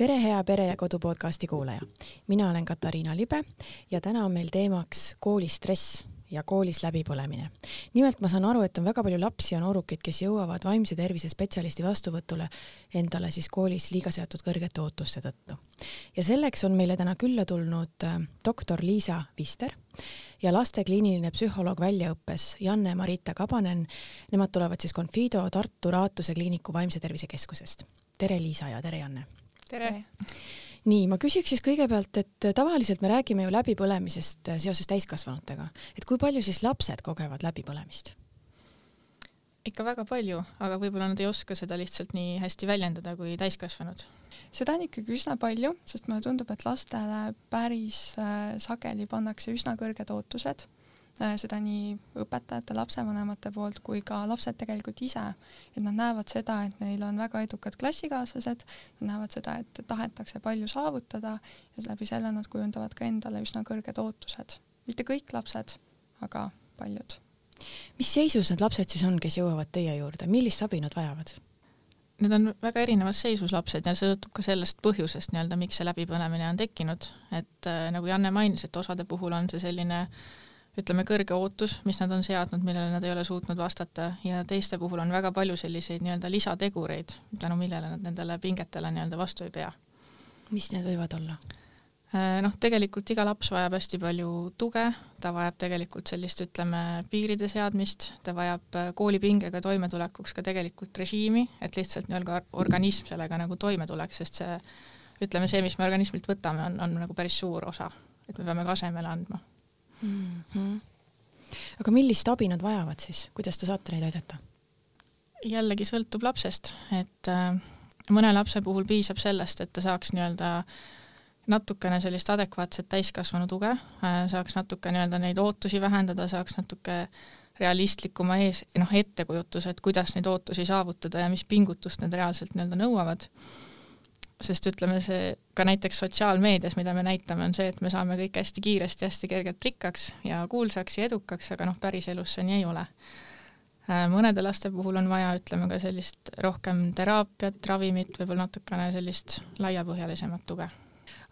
tere, hea Pere ja Kodu podcasti kuulaja. mina olen Katariina Libe ja täna on meil teemaks koolistress ja koolis läbipõlemine. nimelt ma saan aru, et on väga palju lapsi ja noorukeid, kes jõuavad vaimse tervise spetsialisti vastuvõtule endale siis koolis liiga seatud kõrgete ootuste tõttu. ja selleks on meile täna külla tulnud äh, doktor Liisa Vister ja laste kliiniline psühholoog väljaõppes Janne-Marita Kabanen. Nemad tulevad siis Confido Tartu Raatuse kliiniku vaimse tervise keskusest. tere, Liisa ja tere, Janne! Tere! nii, ma küsiks siis kõigepealt, et tavaliselt me räägime ju läbipõlemisest seoses täiskasvanutega, et kui palju siis lapsed kogevad läbipõlemist? ikka väga palju, aga võib-olla nad ei oska seda lihtsalt nii hästi väljendada kui täiskasvanud. seda on ikkagi üsna palju, sest mulle tundub, et lastele päris äh, sageli pannakse üsna kõrged ootused Äh, seda nii õpetajate, lapsevanemate poolt kui ka lapsed tegelikult ise, et nad näevad seda, et neil on väga edukad klassikaaslased, nad näevad seda, et tahetakse palju saavutada ja läbi selle nad kujundavad ka endale üsna kõrged ootused. mitte kõik lapsed, aga paljud. mis seisus need lapsed siis on, kes jõuavad teie juurde, millist abi nad vajavad? Need on väga erinevas seisus lapsed ja see sõltub ka sellest põhjusest nii-öelda, miks see läbipõlemine on tekkinud, et äh, nagu Janne mainis, et osade puhul on see selline äh, ütleme, kõrge ootus, mis nad on seadnud, millele nad ei ole suutnud vastata ja teiste puhul on väga palju selliseid nii-öelda lisategureid, tänu millele nad nendele pingetele nii-öelda vastu ei pea. mis need võivad olla? Äh, noh, tegelikult iga laps vajab hästi palju tuge, ta vajab tegelikult sellist, ütleme, piiride seadmist, ta vajab äh, koolipingega toimetulekuks ka tegelikult režiimi, et lihtsalt nii-öelda organism sellega nagu toime tuleks, sest see ütleme, see, mis me organismilt võtame, on, on nagu päris suur osa, et me peame ka asemele andma mm. -hmm. aga millist abi nad vajavad siis, kuidas te saate neid aidata? jällegi sõltub lapsest, et äh, mõne lapse puhul piisab sellest, et ta saaks nii-öelda natukene sellist adekvaatset täiskasvanu tuge äh,, saaks natuke nii-öelda neid ootusi vähendada, saaks natuke realistlikuma ees, noh, ettekujutuse, et kuidas neid ootusi saavutada ja mis pingutust need reaalselt nii-öelda nõuavad sest ütleme, see ka näiteks sotsiaalmeedias, mida me näitame, on see, et me saame kõik hästi kiiresti, hästi kergelt rikkaks ja kuulsaks ja edukaks, aga noh, päriselus see nii ei ole. Äh, mõnede laste puhul on vaja, ütleme ka sellist rohkem teraapiat, ravimit, võib-olla natukene sellist laiapõhjalisemat tuge.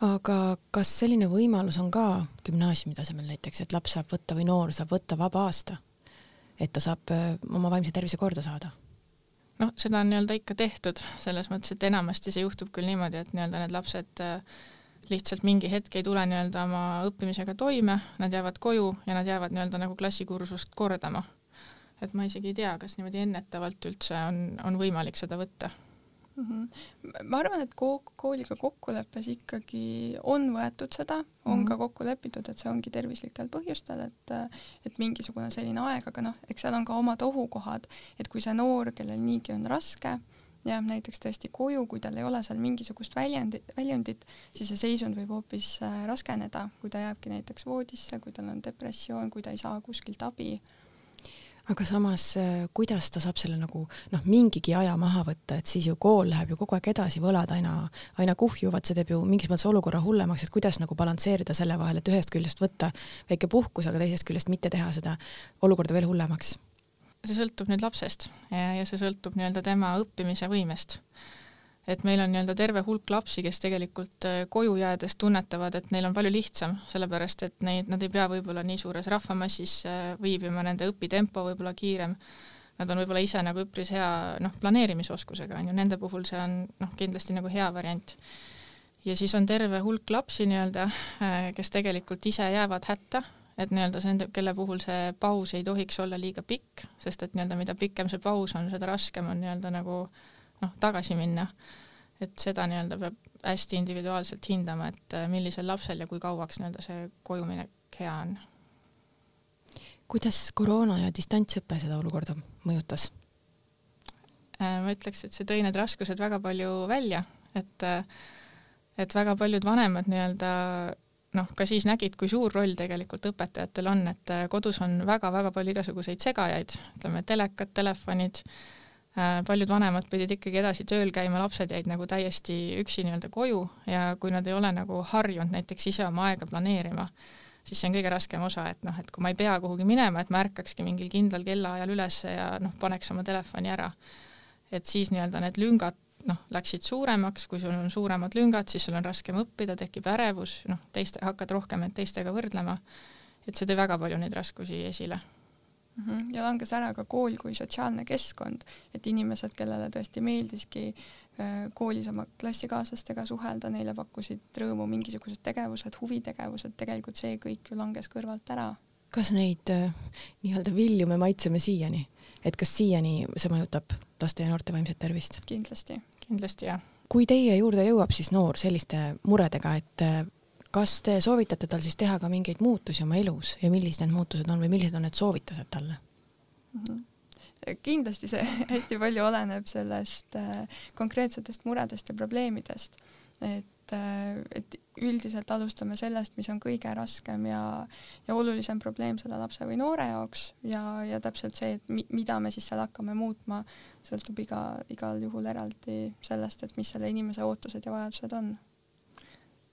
aga kas selline võimalus on ka gümnaasiumi tasemel näiteks, et laps saab võtta või noor saab võtta vaba aasta, et ta saab äh, oma vaimse tervise korda saada? Noh, seda on nii-öelda ikka tehtud, selles mõttes, et enamasti see juhtub küll niimoodi, et nii-öelda need lapsed äh, lihtsalt mingi hetk ei tule nii-öelda oma õppimisega toime, nad jäävad koju ja nad jäävad nii-öelda nagu klassikursust kordama. et ma isegi ei tea, kas niimoodi ennetavalt üldse on, on võimalik seda võtta mm. -hmm. ma arvan, et kooliga kokkuleppes ikkagi on võetud seda, on mm -hmm. ka kokku lepitud, et see ongi tervislikel põhjustel, et et mingisugune selline aeg, aga noh, eks seal on ka omad ohukohad, et kui see noor, kellel niigi on raske, jääb näiteks tõesti koju, kui tal ei ole seal mingisugust väljundi, väljundit, siis see seisund võib hoopis äh, raskeneda, kui ta jääbki näiteks voodisse, kui tal on depressioon, kui ta ei saa kuskilt abi aga samas, äh, kuidas ta saab selle nagu noh, mingigi aja maha võtta, et siis ju kool läheb ju kogu aeg edasi, võlad aina, aina kuhjuvad, see teeb ju mingis mõttes olukorra hullemaks, et kuidas nagu balansseerida selle vahel, et ühest küljest võtta väike puhkus, aga teisest küljest mitte teha seda olukorda veel hullemaks? see sõltub nüüd lapsest ja, ja see sõltub nii-öelda tema õppimise võimest et meil on nii-öelda terve hulk lapsi, kes tegelikult äh, koju jäädes tunnetavad, et neil on palju lihtsam, sellepärast et neid, nad ei pea võib-olla nii suures rahvamassis äh, viibima, nende õpitempo võib-olla kiirem, nad on võib-olla ise nagu üpris hea noh, planeerimisoskusega, on ju, nende puhul see on noh, kindlasti nagu hea variant. ja siis on terve hulk lapsi nii-öelda, äh, kes tegelikult ise jäävad hätta, et nii-öelda see kelle puhul see paus ei tohiks olla liiga pikk, sest et nii-öelda mida pikem see paus on, seda raskem on nii-öelda nagu noh, tagasi minna. Et seda nii-öelda peab hästi individuaalselt hindama, et äh, millisel lapsel ja kui kauaks nii-öelda see kojuminek hea on. kuidas koroona ja distantsõpe seda olukorda mõjutas? Äh, ma ütleks, et see tõi need raskused väga palju välja, et äh, et väga paljud vanemad nii-öelda noh, ka siis nägid, kui suur roll tegelikult õpetajatel on, et kodus on väga-väga palju igasuguseid segajaid, ütleme telekad, telefonid paljud vanemad pidid ikkagi edasi tööl käima, lapsed jäid nagu täiesti üksi nii-öelda koju ja kui nad ei ole nagu harjunud näiteks ise oma aega planeerima, siis see on kõige raskem osa, et noh, et kui ma ei pea kuhugi minema, et ma ärkakski mingil kindlal kellaajal üles ja noh, paneks oma telefoni ära. et siis nii-öelda need lüngad noh, läksid suuremaks, kui sul on suuremad lüngad, siis sul on raskem õppida, tekib ärevus, noh, teiste, hakkad rohkem end teistega võrdlema. et see tõi väga palju neid raskusi esile. Ja langes ära ka kool kui sotsiaalne keskkond, et inimesed, kellele tõesti meeldiski äh, koolis oma klassikaaslastega suhelda, neile pakkusid rõõmu mingisugused tegevused, huvitegevused, tegelikult see kõik ju langes kõrvalt ära. kas neid äh, nii-öelda vilju me maitseme siiani? et kas siiani see mõjutab laste ja noorte vaimset tervist? kindlasti. kindlasti jah. kui teie juurde jõuab siis noor selliste muredega, et äh, kas te soovitate tal siis teha ka mingeid muutusi oma elus ja millised need muutused on või millised on need soovitused talle? Mm? -hmm kindlasti see hästi palju oleneb sellest äh, konkreetsetest muredest ja probleemidest, et äh,, et üldiselt alustame sellest, mis on kõige raskem ja, ja olulisem probleem selle lapse või noore jaoks ja, ja täpselt see, et mi, mida me siis seal hakkame muutma, sõltub iga, igal juhul eraldi sellest, et mis selle inimese ootused ja vajadused on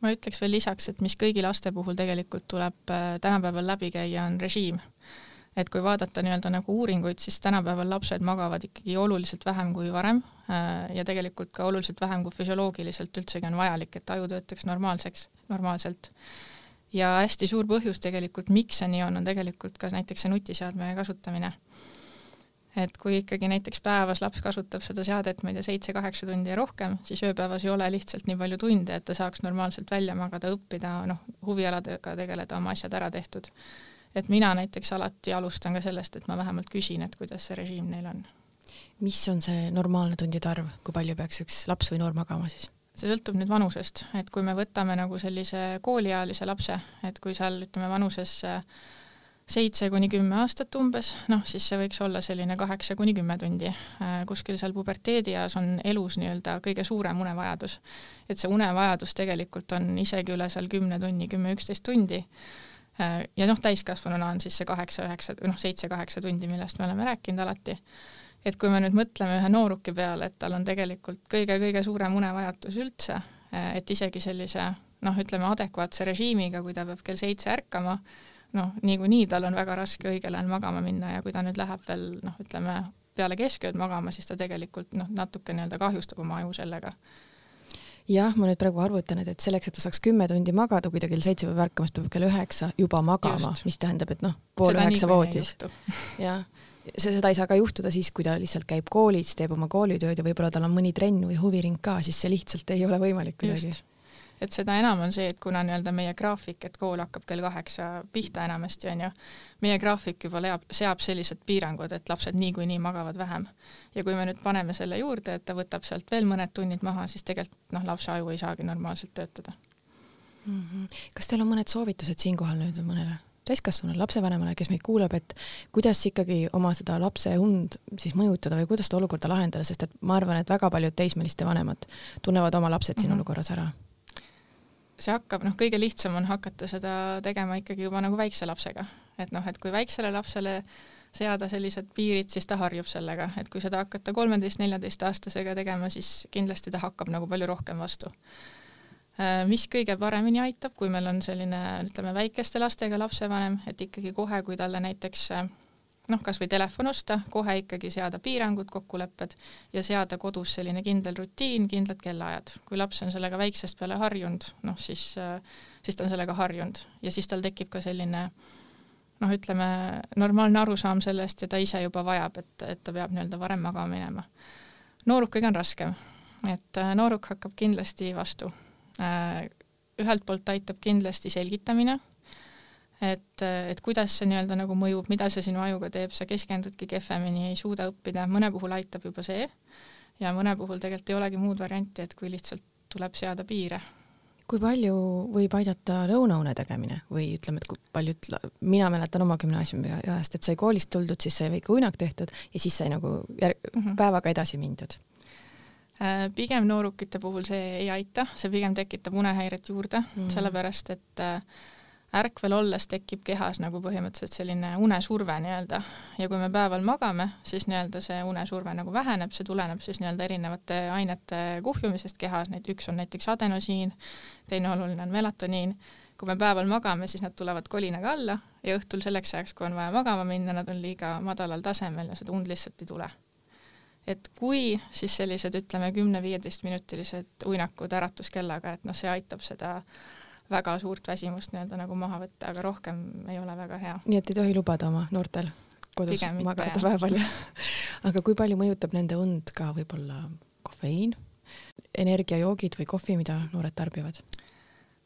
ma ütleks veel lisaks, et mis kõigi laste puhul tegelikult tuleb äh, tänapäeval läbi käia, on režiim. et kui vaadata nii-öelda nagu uuringuid, siis tänapäeval lapsed magavad ikkagi oluliselt vähem kui varem äh, ja tegelikult ka oluliselt vähem kui füsioloogiliselt üldsegi on vajalik, et aju töötaks normaalseks, normaalselt. ja hästi suur põhjus tegelikult, miks see nii on, on tegelikult ka näiteks see nutiseadme kasutamine et kui ikkagi näiteks päevas laps kasutab seda seadet, ma ei tea, seitse-kaheksa tundi ja rohkem, siis ööpäevas ei ole lihtsalt nii palju tunde, et ta saaks normaalselt välja magada, õppida, noh, huvialadega tegeleda, oma asjad ära tehtud. et mina näiteks alati alustan ka sellest, et ma vähemalt küsin, et kuidas see režiim neil on. mis on see normaalne tundide arv, kui palju peaks üks laps või noor magama siis? see sõltub nüüd vanusest, et kui me võtame nagu sellise kooliealise lapse, et kui seal ütleme vanuses äh, seitse kuni kümme aastat umbes, noh siis see võiks olla selline kaheksa kuni kümme tundi. Äh, kuskil seal puberteedieas on elus nii-öelda kõige suurem unevajadus. et see unevajadus tegelikult on isegi üle seal kümne tunni, kümme-üksteist tundi. Äh, ja noh, täiskasvanuna on siis see kaheksa-üheksa, noh seitse-kaheksa tundi, millest me oleme rääkinud alati. et kui me nüüd mõtleme ühe nooruki peale, et tal on tegelikult kõige-kõige suurem unevajadus üldse, äh, et isegi sellise noh, ütleme adekvaatse režiimiga, kui ta peab kell seitse ärkama, noh, niikuinii tal on väga raske õigel ajal magama minna ja kui ta nüüd läheb veel noh, ütleme peale keskööd magama, siis ta tegelikult noh, natuke nii-öelda kahjustab oma aju sellega. Jah, ma nüüd praegu arvutan, et, et selleks, et ta saaks kümme tundi magada, kui ta kell seitse peab ärkama, siis ta peab kell üheksa juba magama, mis tähendab, et noh, pool seda üheksa voodis. jah, see, seda ei saa ka juhtuda siis, kui ta lihtsalt käib koolis, teeb oma koolitööd ja võib-olla tal on mõni trenn või huviring ka, siis see lihtsalt ei ole võimalik kuidagi et seda enam on see, et kuna nii-öelda meie graafik, et kool hakkab kell kaheksa pihta enamasti, on ju, meie graafik juba leab, seab sellised piirangud, et lapsed niikuinii magavad vähem. ja kui me nüüd paneme selle juurde, et ta võtab sealt veel mõned tunnid maha, siis tegelikult noh, lapse aju ei saagi normaalselt töötada mm. -hmm. kas teil on mõned soovitused siinkohal nüüd mõnele täiskasvanule lapsevanemale, kes meid kuulab, et kuidas ikkagi oma seda lapse und siis mõjutada või kuidas seda olukorda lahendada, sest et ma arvan, et väga paljud teismeliste vanemad tunnevad oma lapsed siin mm -hmm. olukorras ära see hakkab, noh, kõige lihtsam on hakata seda tegema ikkagi juba nagu väikse lapsega, et noh, et kui väiksele lapsele seada sellised piirid, siis ta harjub sellega, et kui seda hakata kolmeteist-neljateistaastasega tegema, siis kindlasti ta hakkab nagu palju rohkem vastu. Äh, mis kõige paremini aitab, kui meil on selline, ütleme, väikeste lastega lapsevanem, et ikkagi kohe, kui talle näiteks äh, noh, kas või telefon osta, kohe ikkagi seada piirangud, kokkulepped ja seada kodus selline kindel rutiin, kindlad kellaajad. kui laps on sellega väiksest peale harjunud, noh siis, siis ta on sellega harjunud ja siis tal tekib ka selline noh, ütleme normaalne arusaam sellest ja ta ise juba vajab, et, et ta peab nii-öelda varem magama minema. noorukiga on raskem, et äh, nooruk hakkab kindlasti vastu. Äh, ühelt poolt aitab kindlasti selgitamine et, et kuidas see nii-öelda nagu mõjub, mida see sinu ajuga teeb, sa keskendudki kehvemini, ei suuda õppida, mõne puhul aitab juba see ja mõne puhul tegelikult ei olegi muud varianti, et kui lihtsalt tuleb seada piire. kui palju võib aidata lõunaune tegemine või ütleme, et kui paljud, mina mäletan oma gümnaasiumi ajast, et sai koolist tuldud, siis sai väike uinak tehtud ja siis sai nagu järg, mm -hmm. päevaga edasi mindud äh, pigem noorukite puhul see ei aita, see pigem tekitab unehäiret juurde mm, sellepärast et äh, ärkvel olles tekib kehas nagu põhimõtteliselt selline unesurve nii-öelda ja kui me päeval magame, siis nii-öelda see unesurve nagu väheneb, see tuleneb siis nii-öelda erinevate ainete kuhjumisest kehas, neid üks on näiteks adenosiin, teine oluline on melatoniin. kui me päeval magame, siis nad tulevad kolinaga alla ja õhtul selleks ajaks, kui on vaja magama minna, nad on liiga madalal tasemel ja seda und lihtsalt ei tule. et kui, siis sellised ütleme kümne-viieteistminutilised uinakud äratuskellaga, et noh, see aitab seda väga suurt väsimust nii-öelda nagu maha võtta, aga rohkem ei ole väga hea. nii et ei tohi lubada oma noortel kodus magada päeval aga kui palju mõjutab nende und ka võib-olla kofeiin, energiajoogid või kohvi, mida noored tarbivad?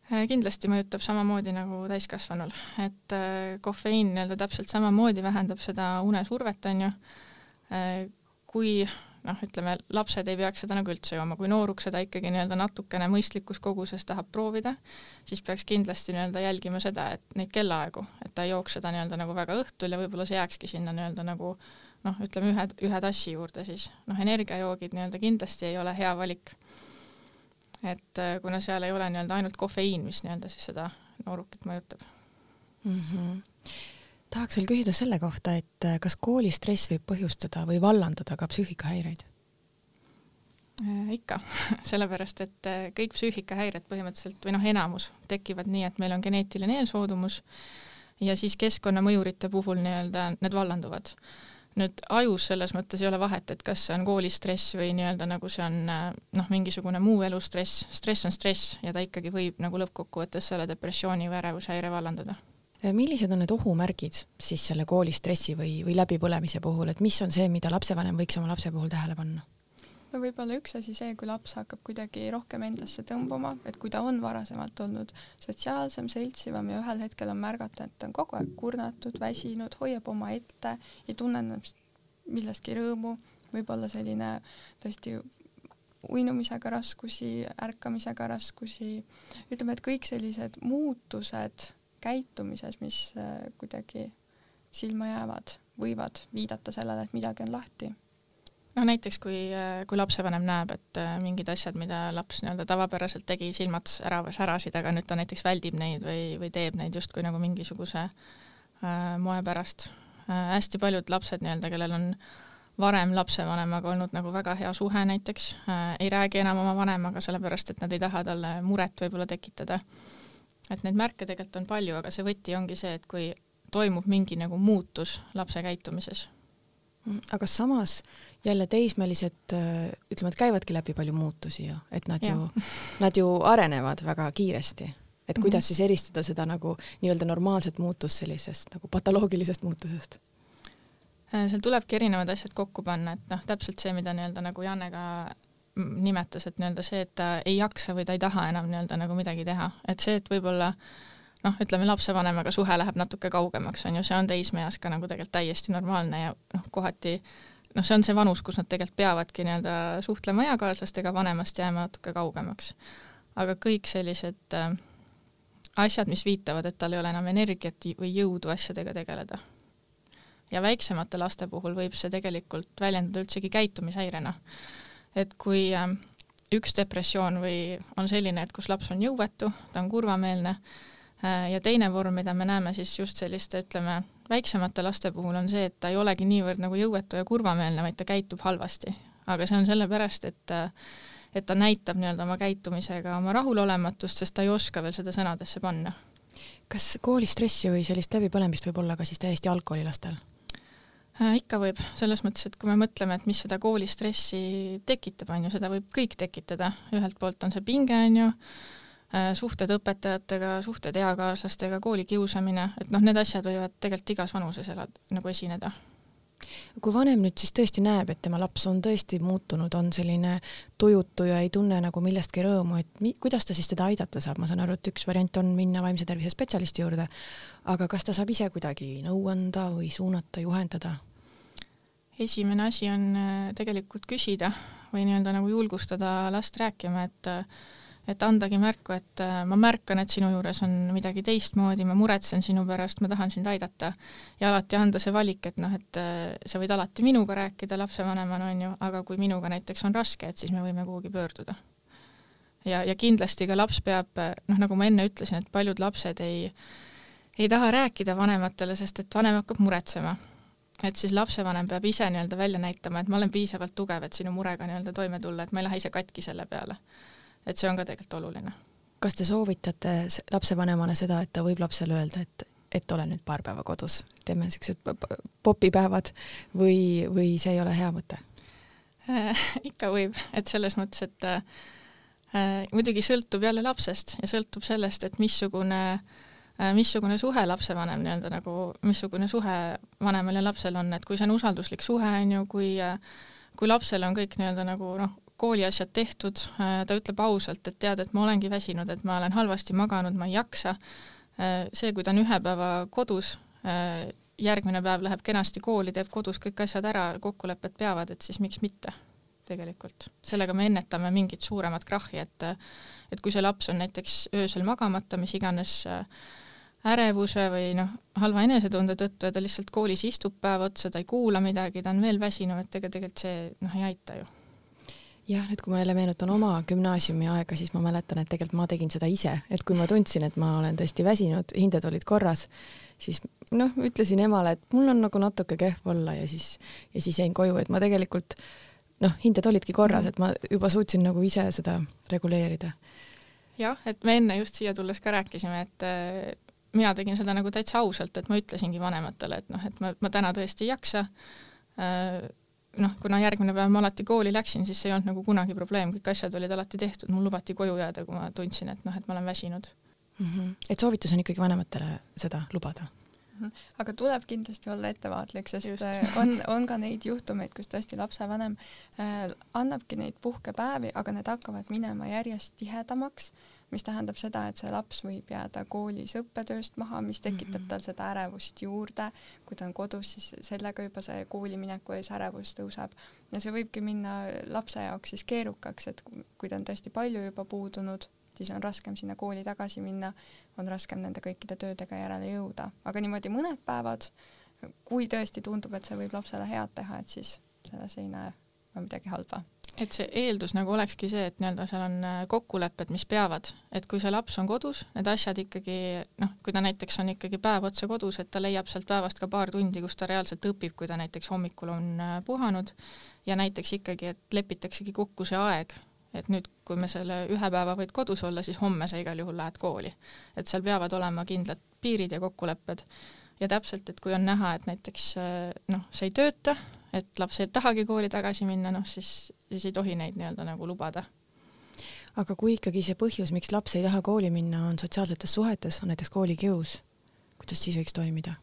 Äh, kindlasti mõjutab samamoodi nagu täiskasvanul, et äh, kofeiin nii-öelda täpselt samamoodi vähendab seda unesurvet, on ju, äh, kui noh, ütleme, lapsed ei peaks seda nagu üldse jooma, kui nooruk seda ikkagi nii-öelda natukene mõistlikus koguses tahab proovida, siis peaks kindlasti nii-öelda jälgima seda, et neid kellaaegu, et ta ei jooks seda nii-öelda nagu väga õhtul ja võib-olla see jääkski sinna nii-öelda nagu noh, ütleme ühe, ühe tassi juurde siis. noh, energiajoogid nii-öelda kindlasti ei ole hea valik. et äh, kuna seal ei ole nii-öelda ainult kofeiin, mis nii-öelda siis seda noorukit mõjutab mm. -hmm tahaks veel küsida selle kohta, et äh, kas koolistress võib põhjustada või vallandada ka psüühikahäireid? Äh, ikka, sellepärast et äh, kõik psüühikahäired põhimõtteliselt või noh, enamus tekivad nii, et meil on geneetiline eelsoodumus ja siis keskkonnamõjurite puhul nii-öelda need vallanduvad. nüüd ajus selles mõttes ei ole vahet, et kas see on koolistress või nii-öelda nagu see on noh, mingisugune muu elustress, stress on stress ja ta ikkagi võib nagu lõppkokkuvõttes selle depressiooni või ärevushäire vallandada millised on need ohumärgid siis selle koolistressi või, või läbipõlemise puhul, et mis on see, mida lapsevanem võiks oma lapse puhul tähele panna? no võib-olla üks asi see, kui laps hakkab kuidagi rohkem endasse tõmbuma, et kui ta on varasemalt olnud sotsiaalsem, seltsivam ja ühel hetkel on märgata, et ta on kogu aeg kurnatud, väsinud, hoiab oma ette, ei tunne ennast millestki rõõmu, võib-olla selline tõesti uinumisega raskusi, ärkamisega raskusi, ütleme, et kõik sellised muutused käitumises, mis äh, kuidagi silma jäävad, võivad viidata sellele, et midagi on lahti. no näiteks, kui, äh, kui lapsevanem näeb, et äh, mingid asjad, mida laps nii-öelda tavapäraselt tegi, silmad ära, särasid, aga nüüd ta näiteks väldib neid või, või teeb neid justkui nagu mingisuguse äh, moe pärast äh,. hästi paljud lapsed nii-öelda, kellel on varem lapsevanemaga olnud nagu väga hea suhe näiteks äh,, ei räägi enam oma vanemaga, sellepärast et nad ei taha talle muret võib-olla tekitada et neid märke tegelikult on palju, aga see võti ongi see, et kui toimub mingi nagu muutus lapse käitumises. Mm, aga samas jälle teismelised ütleme, et käivadki läbi palju muutusi ju, et nad ja. ju, nad ju arenevad väga kiiresti. et mhm. kuidas mm -hmm. siis eristada seda nagu nii-öelda normaalset muutust sellisest nagu patoloogilisest muutusest? Äh, seal tulebki erinevad asjad kokku panna, et noh, täpselt see, mida nii-öelda nagu Janne ka nimetas, et nii-öelda see, et ta ei jaksa või ta ei taha enam nii-öelda nagu midagi teha, et see, et võib-olla noh, ütleme lapsevanemaga suhe läheb natuke kaugemaks, on ju, see on teismeeas ka nagu tegelikult täiesti normaalne ja noh, kohati noh, see on see vanus, kus nad tegelikult peavadki nii-öelda suhtlema eakaaslastega, vanemast jääma natuke kaugemaks. aga kõik sellised äh, asjad, mis viitavad, et tal ei ole enam energiat või jõudu asjadega tegeleda. ja väiksemate laste puhul võib see tegelikult väljendada üldsegi käitumishäirena et kui ähm, üks depressioon või on selline, et kus laps on jõuetu, ta on kurvameelne äh, ja teine vorm, mida me näeme siis just selliste, ütleme, väiksemate laste puhul on see, et ta ei olegi niivõrd nagu jõuetu ja kurvameelne, vaid ta käitub halvasti. aga see on sellepärast, et äh, et ta näitab nii-öelda oma käitumisega oma rahulolematust, sest ta ei oska veel seda sõnadesse panna. kas koolistressi või sellist läbipõlemist võib olla ka siis täiesti algkoolilastel? Äh, ikka võib, selles mõttes, et kui me mõtleme, et mis seda koolistressi tekitab, on ju, seda võib kõik tekitada, ühelt poolt on see pinge, on ju, äh, suhted õpetajatega, suhted eakaaslastega, koolikiusamine, et noh, need asjad võivad tegelikult igas vanuses elada, nagu esineda. kui vanem nüüd siis tõesti näeb, et tema laps on tõesti muutunud, on selline tujutu ja ei tunne nagu millestki rõõmu, et mi-, kuidas ta siis teda aidata saab, ma saan aru, et üks variant on minna vaimse tervise spetsialisti juurde, aga kas ta saab ise kuidagi nõu anda või suunata, juhendada? Esimene asi on äh, tegelikult küsida või nii-öelda nagu julgustada last rääkima, et et andagi märku, et äh, ma märkan, et sinu juures on midagi teistmoodi, ma muretsen sinu pärast, ma tahan sind aidata. ja alati anda see valik, et noh, et äh, sa võid alati minuga rääkida lapsevanemana, on ju, aga kui minuga näiteks on raske, et siis me võime kuhugi pöörduda. ja, ja kindlasti ka laps peab, noh, nagu ma enne ütlesin, et paljud lapsed ei ei taha rääkida vanematele, sest et vanem hakkab muretsema et siis lapsevanem peab ise nii-öelda välja näitama, et ma olen piisavalt tugev, et sinu murega nii-öelda toime tulla, et ma ei lähe ise katki selle peale. et see on ka tegelikult oluline. kas te soovitate lapsevanemale seda, et ta võib lapsele öelda, et, et ole nüüd paar päeva kodus, teeme niisugused popipäevad või, või see ei ole hea mõte? ikka võib, et selles mõttes, et äh, muidugi sõltub jälle lapsest ja sõltub sellest, et missugune äh,, missugune suhe lapsevanem nii-öelda nagu, missugune suhe vanemal ja lapsel on, et kui see on usalduslik suhe, on ju, kui äh, kui lapsel on kõik nii-öelda nagu noh, kooliasjad tehtud, äh, ta ütleb ausalt, et tead, et ma olengi väsinud, et ma olen halvasti maganud, ma ei jaksa, äh, see, kui ta on ühe päeva kodus, äh, järgmine päev läheb kenasti kooli, teeb kodus kõik asjad ära, kokkulepped peavad, et siis miks mitte tegelikult. sellega me ennetame mingit suuremat krahhi, et et kui see laps on näiteks öösel magamata, mis iganes ärevuse või noh, halva enesetunde tõttu ja ta lihtsalt koolis istub päev otsa, ta ei kuula midagi, ta on veel väsinud, et ega tegelikult see noh, ei aita ju. Jah, nüüd kui ma jälle meenutan oma gümnaasiumi aega, siis ma mäletan, et tegelikult ma tegin seda ise, et kui ma tundsin, et ma olen tõesti väsinud, hinded olid korras, siis noh, ütlesin emale, et mul on nagu natuke kehv olla ja siis, ja siis jäin koju, et ma tegelikult noh, hinded olidki korras, et ma juba suutsin nagu ise seda reguleerida. jah, et me enne just siia tulles ka rääkisime, et mina tegin seda nagu täitsa ausalt, et ma ütlesingi vanematele, et noh, et ma, ma täna tõesti ei jaksa äh, noh, kuna järgmine päev ma alati kooli läksin, siis see ei olnud nagu kunagi probleem, kõik asjad olid alati tehtud, mul lubati koju jääda, kui ma tundsin, et noh, et ma olen väsinud mm. -hmm. et soovitus on ikkagi vanematele seda lubada? Mhm. aga tuleb kindlasti olla ettevaatlik, sest Just. Äh, on, on ka neid juhtumeid, kus tõesti lapsevanem äh, annabki neid puhkepäevi, aga need hakkavad minema järjest tihedamaks mis tähendab seda, et see laps võib jääda koolis õppetööst maha, mis tekitab mhm. tal seda ärevust juurde. kui ta on kodus, siis sellega juba see koolimineku ees ärevus tõuseb ja see võibki minna lapse jaoks siis keerukaks, et kui ta on tõesti palju juba puudunud, siis on raskem sinna kooli tagasi minna, on raskem nende kõikide töödega järele jõuda, aga niimoodi mõned päevad, kui tõesti tundub, et see võib lapsele head teha, et siis selles ei näe ma midagi halba et see eeldus nagu olekski see, et nii-öelda seal on äh, kokkulepped, mis peavad, et kui see laps on kodus, need asjad ikkagi noh, kui ta näiteks on ikkagi päev otsa kodus, et ta leiab sealt päevast ka paar tundi, kus ta reaalselt õpib, kui ta näiteks hommikul on äh, puhanud ja näiteks ikkagi, et lepitaksegi kokku see aeg, et nüüd, kui me selle ühe päeva võid kodus olla, siis homme sa igal juhul lähed kooli. et seal peavad olema kindlad piirid ja kokkulepped ja täpselt, et kui on näha, et näiteks äh, noh, see ei tööta, et laps ei tahagi kooli tagasi minna, noh siis, siis ei tohi neid nii-öelda nagu lubada. aga kui ikkagi see põhjus, miks laps ei taha kooli minna, on sotsiaalsetes suhetes, on näiteks koolikius, kuidas siis võiks toimida?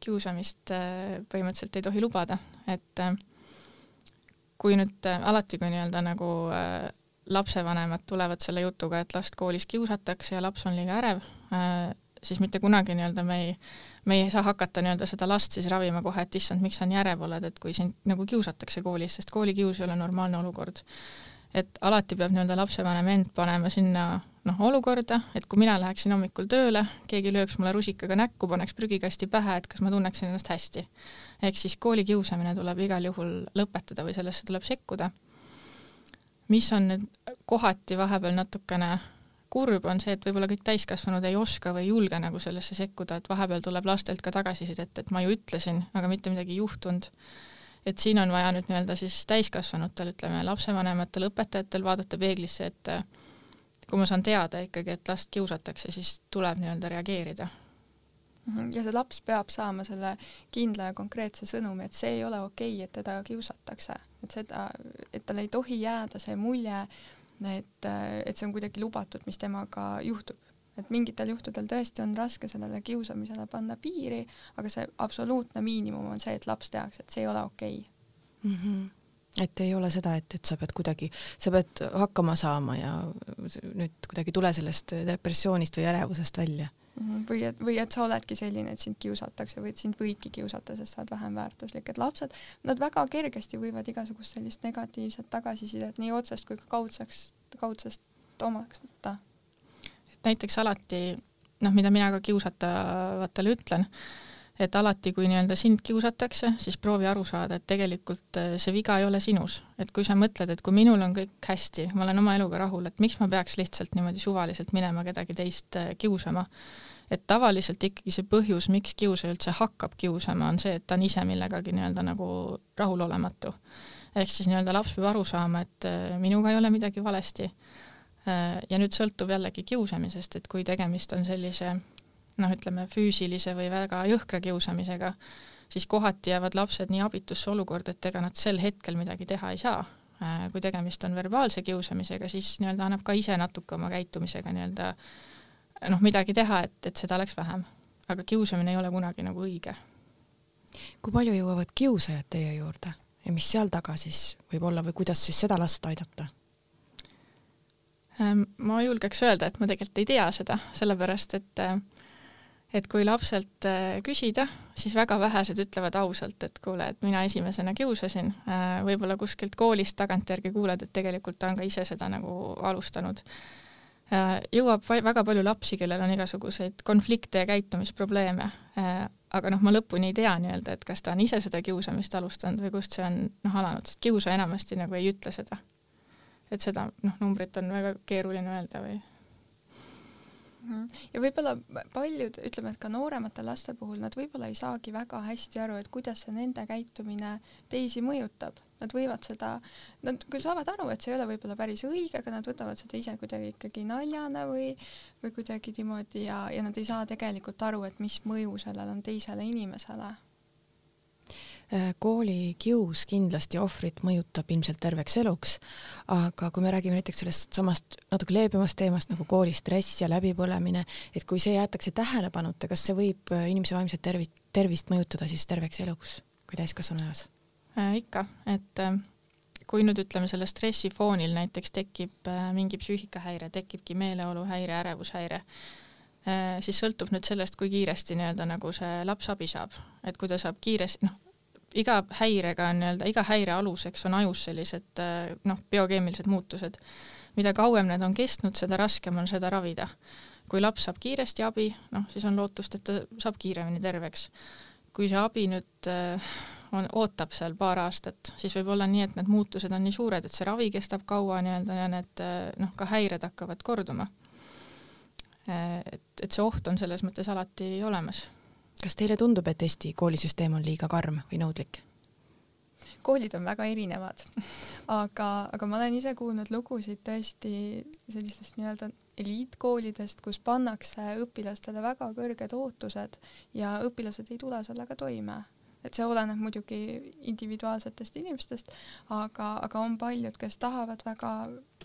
kiusamist äh, põhimõtteliselt ei tohi lubada, et äh, kui nüüd äh, alati, kui nii-öelda nagu lapsevanemad tulevad selle jutuga, et last koolis kiusatakse ja laps on liiga ärev, siis mitte kunagi nii-öelda me ei me ei saa hakata nii-öelda seda last siis ravima kohe, et issand, miks sa nii ärev oled, et kui sind nagu kiusatakse koolis, sest koolikius ei ole normaalne olukord. et alati peab nii-öelda lapsevanem end panema sinna noh, olukorda, et kui mina läheksin hommikul tööle, keegi lööks mulle rusikaga näkku, paneks prügikasti pähe, et kas ma tunneksin ennast hästi. ehk siis koolikiusamine tuleb igal juhul lõpetada või sellesse tuleb sekkuda. mis on nüüd kohati vahepeal natukene kurb on see, et võib-olla kõik täiskasvanud ei oska või ei julge nagu sellesse sekkuda, et vahepeal tuleb lastelt ka tagasisidet, et ma ju ütlesin, aga mitte midagi ei juhtunud. et siin on vaja nüüd nii-öelda siis täiskasvanutel, ütleme lapsevanematel, õpetajatel vaadata peeglisse, et kui ma saan teada ikkagi, et last kiusatakse, siis tuleb nii-öelda reageerida. Mhm, ja see laps peab saama selle kindla ja konkreetse sõnumi, et see ei ole okei okay,, et teda kiusatakse, et seda, et tal ei tohi jääda see mulje, et, et see on kuidagi lubatud, mis temaga juhtub. et mingitel juhtudel tõesti on raske sellele kiusamisele panna piiri, aga see absoluutne miinimum on see, et laps teaks, et see ei ole okei okay. mm. -hmm et ei ole seda, et, et sa pead kuidagi, sa pead hakkama saama ja nüüd kuidagi tule sellest depressioonist või ärevusest välja. Või et, või et sa oledki selline, et sind kiusatakse või et sind võibki kiusata, sest sa oled vähem väärtuslik, et lapsed, nad väga kergesti võivad igasugust sellist negatiivset tagasisidet nii otsest kui ka kaudseks, kaudsest omaks võtta. et näiteks alati noh, mida mina ka kiusatavatele ütlen, et alati, kui nii-öelda sind kiusatakse, siis proovi aru saada, et tegelikult eh, see viga ei ole sinus. et kui sa mõtled, et kui minul on kõik hästi, ma olen oma eluga rahul, et miks ma peaks lihtsalt niimoodi suvaliselt minema kedagi teist eh, kiusama. et tavaliselt ikkagi see põhjus, miks kiusaja üldse hakkab kiusama, on see, et ta on ise millegagi nii-öelda nagu rahulolematu. ehk siis nii-öelda laps peab aru saama, et eh, minuga ei ole midagi valesti. ja nüüd sõltub jällegi kiusamisest, et kui tegemist on sellise noh, ütleme füüsilise või väga jõhkra kiusamisega, siis kohati jäävad lapsed nii abitusse olukorda, et ega nad sel hetkel midagi teha ei saa. Äh, kui tegemist on verbaalse kiusamisega, siis nii-öelda annab ka ise natuke oma käitumisega nii-öelda noh, midagi teha, et, et seda oleks vähem. aga kiusamine ei ole kunagi nagu õige. kui palju jõuavad kiusajad teie juurde ja mis seal taga siis võib olla või kuidas siis seda last aidata? Ähm, ma julgeks öelda, et ma tegelikult ei tea seda, sellepärast et äh, et kui lapselt äh, küsida, siis väga vähesed ütlevad ausalt, et kuule, et mina esimesena kiusasin, äh, võib-olla kuskilt koolist tagantjärgi kuuled, et tegelikult ta on ka ise seda nagu alustanud. jõuab väga palju lapsi, kellel on igasuguseid konflikte ja käitumisprobleeme, aga noh, ma lõpuni ei tea nii-öelda, et kas ta on ise seda kiusamist alustanud või kust see on noh, alanud, sest kiusaja enamasti nagu ei ütle seda et seda noh, numbrit on väga keeruline öelda või. Ja võib-olla paljud, ütleme, et ka nooremate laste puhul nad võib-olla ei saagi väga hästi aru, et kuidas see nende käitumine teisi mõjutab. Nad võivad seda, nad küll saavad aru, et see ei ole võib-olla päris õige, aga nad võtavad seda ise kuidagi ikkagi naljana või, või kuidagi niimoodi ja, ja nad ei saa tegelikult aru, et mis mõju sellel on teisele inimesele koolikius kindlasti ohvrit mõjutab ilmselt terveks eluks, aga kui me räägime näiteks sellest samast natuke leebemast teemast nagu koolistress ja läbipõlemine, et kui see jäetakse tähelepanuta, kas see võib äh, inimese vaimset tervi-, tervist mõjutada siis terveks eluks kui täiskasvanu eas äh,? ikka, et äh, kui nüüd ütleme, selle stressi foonil näiteks tekib äh, mingi psüühikahäire, tekibki meeleoluhäire, ärevushäire äh,, siis sõltub nüüd sellest, kui kiiresti nii-öelda nagu see laps abi saab, et kui ta saab kiiresti, noh, iga häirega nii-öelda, iga häire aluseks on ajus sellised äh, noh, biokeemilised muutused. mida kauem need on kestnud, seda raskem on seda ravida. kui laps saab kiiresti abi, noh, siis on lootust, et ta saab kiiremini terveks. kui see abi nüüd äh, on, ootab seal paar aastat, siis võib olla nii, et need muutused on nii suured, et see ravi kestab kaua nii-öelda ja need äh, noh, ka häired hakkavad korduma. et, et see oht on selles mõttes alati olemas kas teile tundub, et Eesti koolisüsteem on liiga karm või nõudlik? koolid on väga erinevad, aga, aga ma olen ise kuulnud lugusid tõesti sellistest nii-öelda eliitkoolidest, kus pannakse õpilastele väga kõrged ootused ja õpilased ei tule sellega toime. et see oleneb muidugi individuaalsetest inimestest, aga, aga on paljud, kes tahavad väga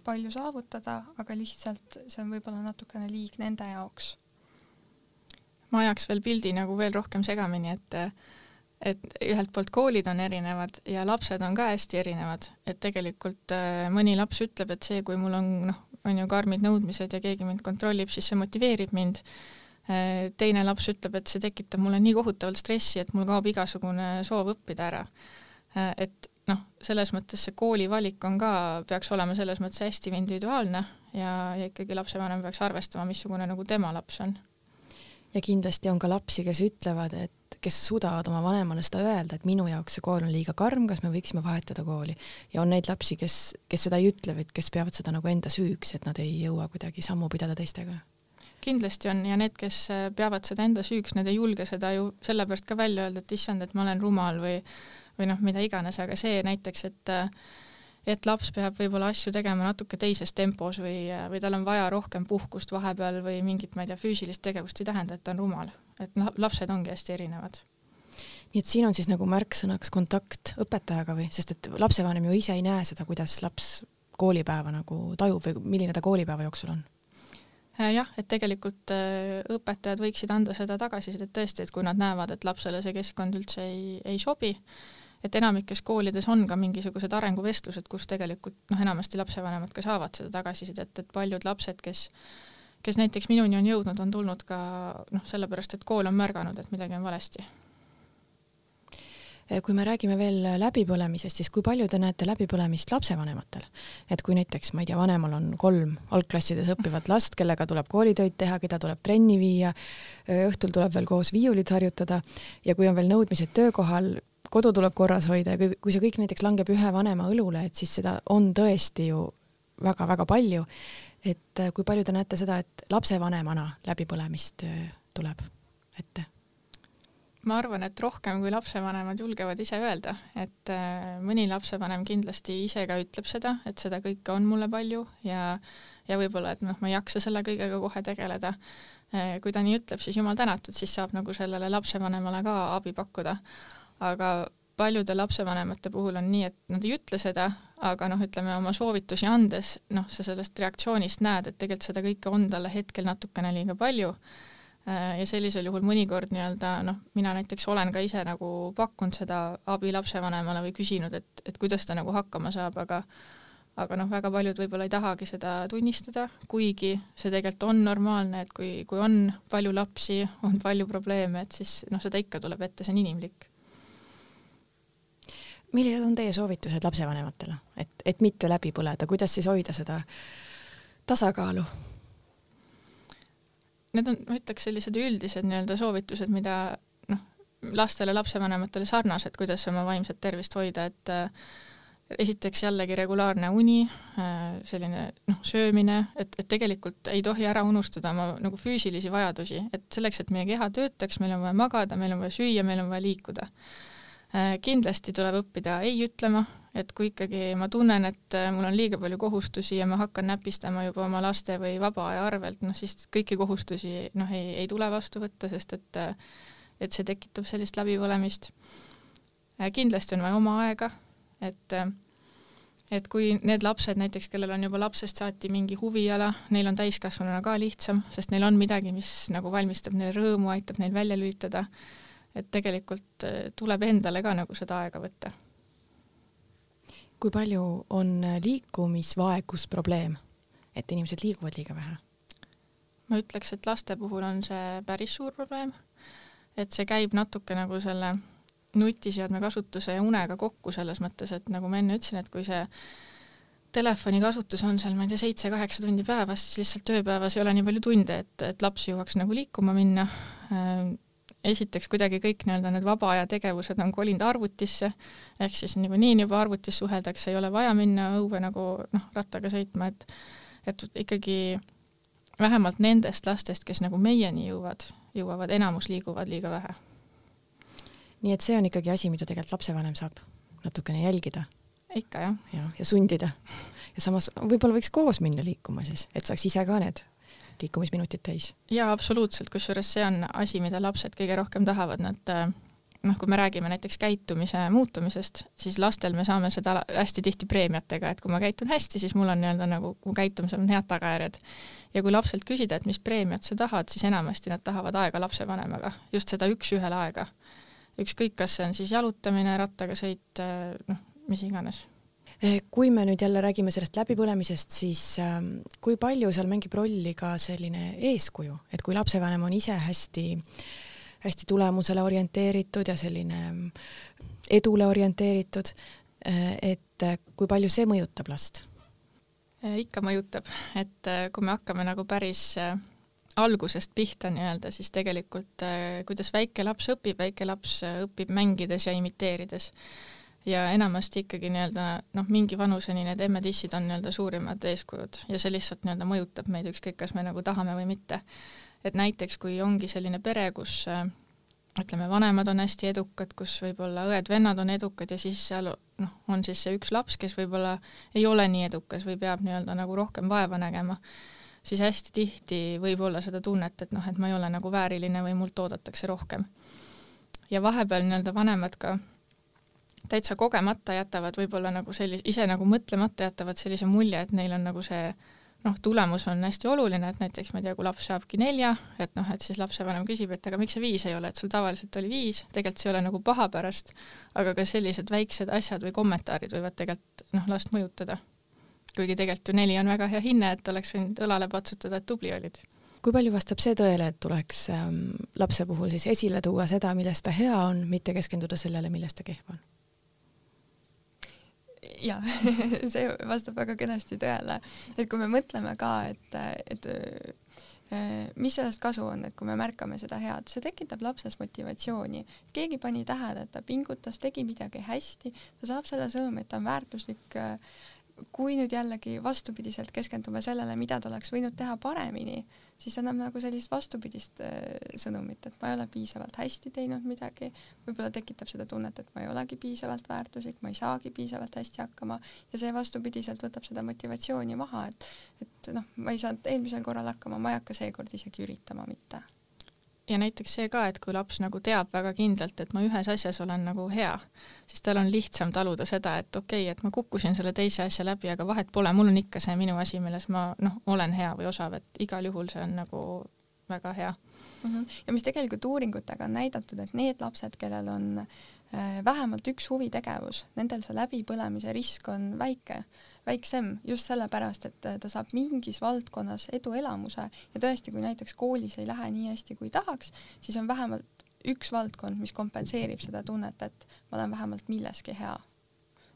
palju saavutada, aga lihtsalt see on võib-olla natukene liig nende jaoks ma ajaks veel pildi nagu veel rohkem segamini, et et ühelt poolt koolid on erinevad ja lapsed on ka hästi erinevad, et tegelikult äh, mõni laps ütleb, et see, kui mul on noh, on ju karmid nõudmised ja keegi mind kontrollib, siis see motiveerib mind. Äh, teine laps ütleb, et see tekitab mulle nii kohutavalt stressi, et mul kaob igasugune soov õppida ära. Äh, et noh, selles mõttes see koolivalik on ka, peaks olema selles mõttes hästi individuaalne ja, ja ikkagi lapsevanem peaks arvestama, missugune nagu tema laps on ja kindlasti on ka lapsi, kes ütlevad, et kes suudavad oma vanemale seda öelda, et minu jaoks see kool on liiga karm, kas me võiksime vahetada kooli. ja on neid lapsi, kes, kes seda ei ütle, vaid kes peavad seda nagu enda süüks, et nad ei jõua kuidagi sammu pidada teistega. kindlasti on ja need, kes peavad seda enda süüks, need ei julge seda ju sellepärast ka välja öelda, et issand, et ma olen rumal või või noh, mida iganes, aga see näiteks, et äh, et laps peab võib-olla asju tegema natuke teises tempos või, või tal on vaja rohkem puhkust vahepeal või mingit, ma ei tea, füüsilist tegevust ei tähenda, et ta on rumal. et lapsed ongi hästi erinevad. nii et siin on siis nagu märksõnaks kontakt õpetajaga või, sest et lapsevanem ju ise ei näe seda, kuidas laps koolipäeva nagu tajub või milline ta koolipäeva jooksul on? Äh, jah, et tegelikult äh, õpetajad võiksid anda seda tagasisidet tõesti, et kui nad näevad, et lapsele see keskkond üldse ei, ei sobi, et enamikes koolides on ka mingisugused arenguvestlused, kus tegelikult noh, enamasti lapsevanemad ka saavad seda tagasisidet, et paljud lapsed, kes kes näiteks minuni on jõudnud, on tulnud ka noh, sellepärast, et kool on märganud, et midagi on valesti. kui me räägime veel läbipõlemisest, siis kui palju te näete läbipõlemist lapsevanematel? et kui näiteks, ma ei tea, vanemal on kolm algklassides õppivat last, kellega tuleb koolitöid teha, keda tuleb trenni viia, õhtul tuleb veel koos viiulit harjutada ja kui on veel nõudmised töökohal, kodu tuleb korras hoida ja kui, kui see kõik näiteks langeb ühe vanema õlule, et siis seda on tõesti ju väga-väga palju. et äh, kui palju te näete seda, et lapsevanemana läbipõlemist äh, tuleb ette? ma arvan, et rohkem kui lapsevanemad julgevad ise öelda, et äh, mõni lapsevanem kindlasti ise ka ütleb seda, et seda kõike on mulle palju ja ja võib-olla, et noh, ma ei jaksa selle kõigega kohe tegeleda kui ta nii ütleb, siis jumal tänatud, siis saab nagu sellele lapsevanemale ka abi pakkuda. Aga paljude lapsevanemate puhul on nii, et nad ei ütle seda, aga noh, ütleme oma soovitusi andes, noh, sa sellest reaktsioonist näed, et tegelikult seda kõike on talle hetkel natukene liiga palju. Äh, ja sellisel juhul mõnikord nii-öelda noh, mina näiteks olen ka ise nagu pakkunud seda abi lapsevanemale või küsinud, et, et kuidas ta nagu hakkama saab, aga aga noh, väga paljud võib-olla ei tahagi seda tunnistada, kuigi see tegelikult on normaalne, et kui, kui on palju lapsi, on palju probleeme, et siis noh, seda ikka tuleb ette, see on inimlik millised on teie soovitused lapsevanematele, et, et mitte läbi põleda, kuidas siis hoida seda tasakaalu? Need on, ma ütleks, sellised üldised nii-öelda soovitused, mida noh, lastele, lapsevanematele sarnased, kuidas oma vaimset tervist hoida, et äh, esiteks jällegi regulaarne uni äh,, selline noh, söömine, et, et tegelikult ei tohi ära unustada oma nagu füüsilisi vajadusi, et selleks, et meie keha töötaks, meil on vaja magada, meil on vaja süüa, meil on vaja liikuda kindlasti tuleb õppida ei ütlema, et kui ikkagi ma tunnen, et äh, mul on liiga palju kohustusi ja ma hakkan näpistama juba oma laste või vaba aja arvelt, noh siis kõiki kohustusi noh, ei, ei tule vastu võtta, sest et äh, et see tekitab sellist läbipõlemist. kindlasti on vaja oma aega, et et kui need lapsed näiteks, kellel on juba lapsest saati mingi huviala, neil on täiskasvanuna ka lihtsam, sest neil on midagi, mis nagu valmistab neile rõõmu, aitab neil välja lülitada et tegelikult äh, tuleb endale ka nagu seda aega võtta. kui palju on liikumisvaegus probleem, et inimesed liiguvad liiga vähe? ma ütleks, et laste puhul on see päris suur probleem, et see käib natuke nagu selle nutiseadme kasutuse ja unega kokku selles mõttes, et nagu ma enne ütlesin, et kui see telefoni kasutus on seal, ma ei tea, seitse-kaheksa tundi päevas, siis lihtsalt ööpäevas ei ole nii palju tunde, et, et laps jõuaks nagu liikuma minna äh, esiteks kuidagi kõik nii-öelda need vaba aja tegevused on kolinud arvutisse, ehk siis niikuinii juba arvutis suheldakse, ei ole vaja minna õue nagu noh, rattaga sõitma, et et ikkagi vähemalt nendest lastest, kes nagu meieni jõuavad, jõuavad, enamus liiguvad liiga vähe. nii et see on ikkagi asi, mida tegelikult lapsevanem saab natukene jälgida? ikka jah. ja, ja sundida. ja samas võib-olla võiks koos minna liikuma siis, et saaks ise ka need liikumisminutid täis. jaa, absoluutselt, kusjuures see on asi, mida lapsed kõige rohkem tahavad, nad äh, noh, kui me räägime näiteks käitumise muutumisest, siis lastel me saame seda hästi tihti preemiatega, et kui ma käitun hästi, siis mul on nii-öelda nagu, mu käitumisel on head tagajärjed. ja kui lapselt küsida, et mis preemiat sa tahad, siis enamasti nad tahavad aega lapsevanemaga, just seda üks-ühele aega. ükskõik, kas see on siis jalutamine, rattaga sõit, äh, noh, mis iganes kui me nüüd jälle räägime sellest läbipõlemisest, siis ähm, kui palju seal mängib rolli ka selline eeskuju, et kui lapsevanem on ise hästi, hästi tulemusele orienteeritud ja selline mm, edule orienteeritud, äh, et äh, kui palju see mõjutab last? Äh, ikka mõjutab, et kui me hakkame nagu päris algusest pihta nii-öelda, siis tegelikult kuidas väike laps õpib, väike laps õpib mängides ja imiteerides ja enamasti ikkagi nii-öelda noh, mingi vanuseni need emme-tissid on nii-öelda suurimad eeskujud ja see lihtsalt nii-öelda mõjutab meid, ükskõik kas me nagu tahame või mitte. et näiteks kui ongi selline pere, kus äh, ütleme, vanemad on hästi edukad, kus võib-olla õed-vennad on edukad ja siis seal noh, on siis see üks laps, kes võib-olla ei ole nii edukas või peab nii-öelda nagu rohkem vaeva nägema, siis hästi tihti võib olla seda tunnet, et noh, et ma ei ole nagu vääriline või mult oodatakse rohkem. ja vahepeal nii-öelda vanemad ka täitsa kogemata jätavad võib-olla nagu sellise, ise nagu mõtlemata jätavad sellise mulje, et neil on nagu see noh, tulemus on hästi oluline, et näiteks ma ei tea, kui laps saabki nelja, et noh, et siis lapsevanem küsib, et aga miks see viis ei ole, et sul tavaliselt oli viis, tegelikult see ei ole nagu paha pärast, aga ka sellised väiksed asjad või kommentaarid võivad tegelikult noh, last mõjutada. kuigi tegelikult ju neli on väga hea hinne, et oleks võinud õlale patsutada, et tubli olid kui palju vastab see tõele, et tuleks ähm, lapse puhul siis esile tuua seda, milles ta hea on, mitte keskenduda sellele, milles ta kehv on? Ja see vastab väga kenasti tõele, et kui me mõtleme ka, et, et mis sellest kasu on, et kui me märkame seda head, see tekitab lapses motivatsiooni. keegi pani tähele, et ta pingutas, tegi midagi hästi, ta saab selle sõnumi, et ta on väärtuslik kui nüüd jällegi vastupidiselt keskendume sellele, mida ta oleks võinud teha paremini, siis annab nagu sellist vastupidist äh, sõnumit, et ma ei ole piisavalt hästi teinud midagi, võib-olla tekitab seda tunnet, et ma ei olegi piisavalt väärtuslik, ma ei saagi piisavalt hästi hakkama ja see vastupidiselt võtab seda motivatsiooni maha, et et noh, ma ei saanud eelmisel korral hakkama, ma ei hakka seekord isegi üritama mitte ja näiteks see ka, et kui laps nagu teab väga kindlalt, et ma ühes asjas olen nagu hea, siis tal on lihtsam taluda seda, et okei okay,, et ma kukkusin selle teise asja läbi, aga vahet pole, mul on ikka see minu asi, milles ma noh, olen hea või osav, et igal juhul see on nagu väga hea mm. -hmm. ja mis tegelikult uuringutega on näidatud, et need lapsed, kellel on äh, vähemalt üks huvitegevus, nendel see läbipõlemise risk on väike väiksem just sellepärast, et ta saab mingis valdkonnas eduelamuse ja tõesti, kui näiteks koolis ei lähe nii hästi, kui tahaks, siis on vähemalt üks valdkond, mis kompenseerib seda tunnet, et ma olen vähemalt milleski hea.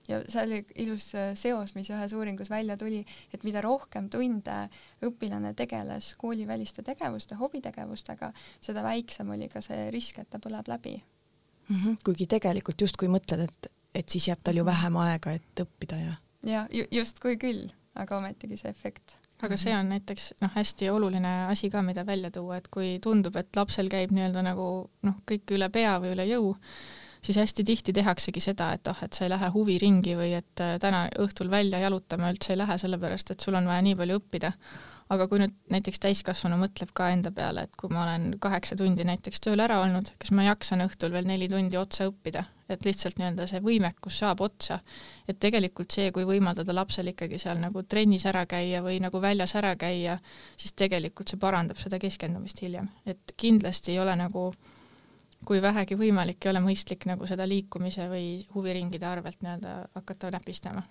ja see oli ilus seos, mis ühes uuringus välja tuli, et mida rohkem tunde õpilane tegeles kooliväliste tegevuste, hobitegevustega, seda väiksem oli ka see risk, et ta põleb läbi mm. -hmm. kuigi tegelikult justkui mõtled, et, et siis jääb tal ju vähem aega, et õppida ja ja ju, justkui küll, aga ometigi see efekt. Aga see on näiteks noh, hästi oluline asi ka, mida välja tuua, et kui tundub, et lapsel käib nii-öelda nagu noh, kõik üle pea või üle jõu, siis hästi tihti tehaksegi seda, et oh, et sa ei lähe huviringi või et äh, täna õhtul välja jalutama üldse ei lähe, sellepärast et sul on vaja nii palju õppida. Aga kui nüüd näiteks täiskasvanu mõtleb ka enda peale, et kui ma olen kaheksa tundi näiteks tööl ära olnud, kas ma jaksan õhtul veel neli tundi otsa õppida, et lihtsalt nii-öelda see võimekus saab otsa. et tegelikult see, kui võimaldada lapsel ikkagi seal nagu trennis ära käia või nagu väljas ära käia, siis tegelikult see parandab seda keskendumist hiljem, et kindlasti ei ole nagu kui vähegi võimalik, ei ole mõistlik nagu seda liikumise või huviringide arvelt nii-öelda hakata näpistama.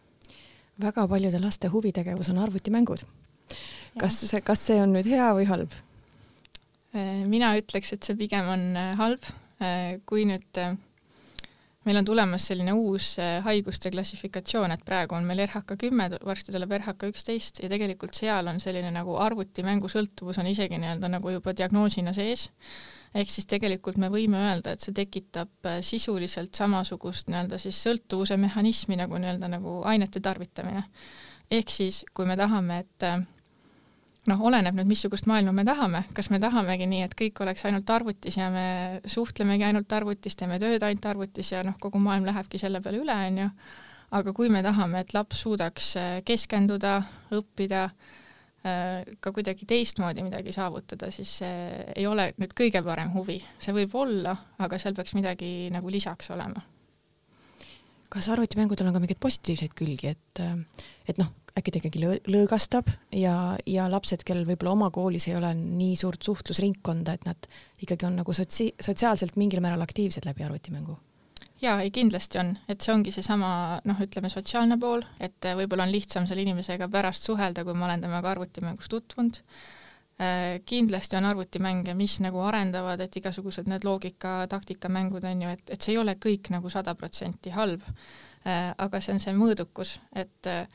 väga paljude laste huvitegevus on arvutimängud kas see, kas see on nüüd hea või halb? Äh, mina ütleks, et see pigem on äh, halb, äh, kui nüüd meil on tulemas selline uus haiguste klassifikatsioon, et praegu on meil RHK kümme, varsti tuleb RHK üksteist ja tegelikult seal on selline nagu arvutimängusõltuvus on isegi nii-öelda nagu juba diagnoosina sees. ehk siis tegelikult me võime öelda, et see tekitab sisuliselt samasugust nii-öelda siis sõltuvuse mehhanismi nagu nii-öelda nagu ainete tarvitamine. ehk siis, kui me tahame, et noh, oleneb nüüd, missugust maailma me tahame, kas me tahamegi nii, et kõik oleks ainult arvutis ja me suhtlemegi ainult arvutis, teeme tööd ainult arvutis ja noh, kogu maailm lähebki selle peale üle, onju. aga kui me tahame, et laps suudaks äh, keskenduda, õppida, äh, ka kuidagi teistmoodi midagi saavutada, siis see ei ole nüüd kõige parem huvi, see võib olla, aga seal peaks midagi nagu lisaks olema. kas arvutimängudel on ka mingeid positiivseid külgi, et, äh, et noh, äkki ta ikkagi lõõgastab ja, ja lapsed, kellel võib-olla oma koolis ei ole nii suurt suhtlusringkonda, et nad ikkagi on nagu sotsi-, sotsiaalselt mingil määral aktiivsed läbi arvutimängu? jaa, ei kindlasti on, et see ongi seesama noh, ütleme sotsiaalne pool, et võib-olla on lihtsam selle inimesega pärast suhelda, kui ma olen temaga arvutimängus tutvunud. Äh, kindlasti on arvutimänge, mis nagu arendavad, et igasugused need loogika, taktikamängud on ju, et, et see ei ole kõik nagu sada protsenti halb. Äh, aga see on see mõõdukus, et äh,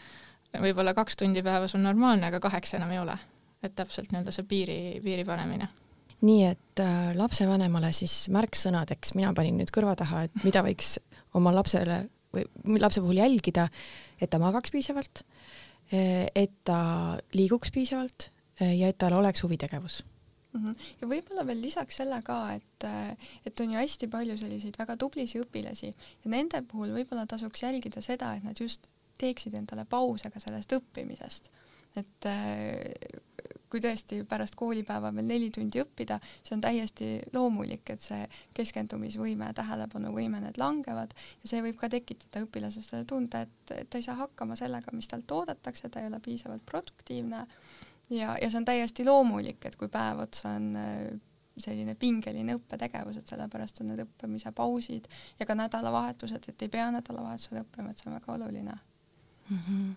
võib-olla kaks tundi päevas on normaalne, aga kaheksa enam ei ole. et täpselt nii-öelda see piiri, piiri panemine. nii et äh, lapsevanemale siis märksõnadeks, mina panin nüüd kõrva taha, et mida võiks oma lapsele või lapse puhul jälgida, et ta magaks piisavalt, äh, et ta liiguks piisavalt äh, ja et tal oleks huvitegevus. -hmm. ja võib-olla veel lisaks selle ka, et, äh, et on ju hästi palju selliseid väga tublisi õpilasi ja nende puhul võib-olla tasuks jälgida seda, et nad just teeksid endale pause ka sellest õppimisest. et äh, kui tõesti pärast koolipäeva veel neli tundi õppida, see on täiesti loomulik, et see keskendumisvõime, tähelepanuvõime, need langevad ja see võib ka tekitada õpilases selle tunde, et, ta ei saa hakkama sellega, mis talt oodatakse, ta ei ole piisavalt produktiivne ja, ja see on täiesti loomulik, et kui päev otsa on äh, selline pingeline õppetegevus, et sellepärast on need õppimise pausid ja ka nädalavahetused, et ei pea nädalavahetusel õppima, et see on väga oluline mm. -hmm.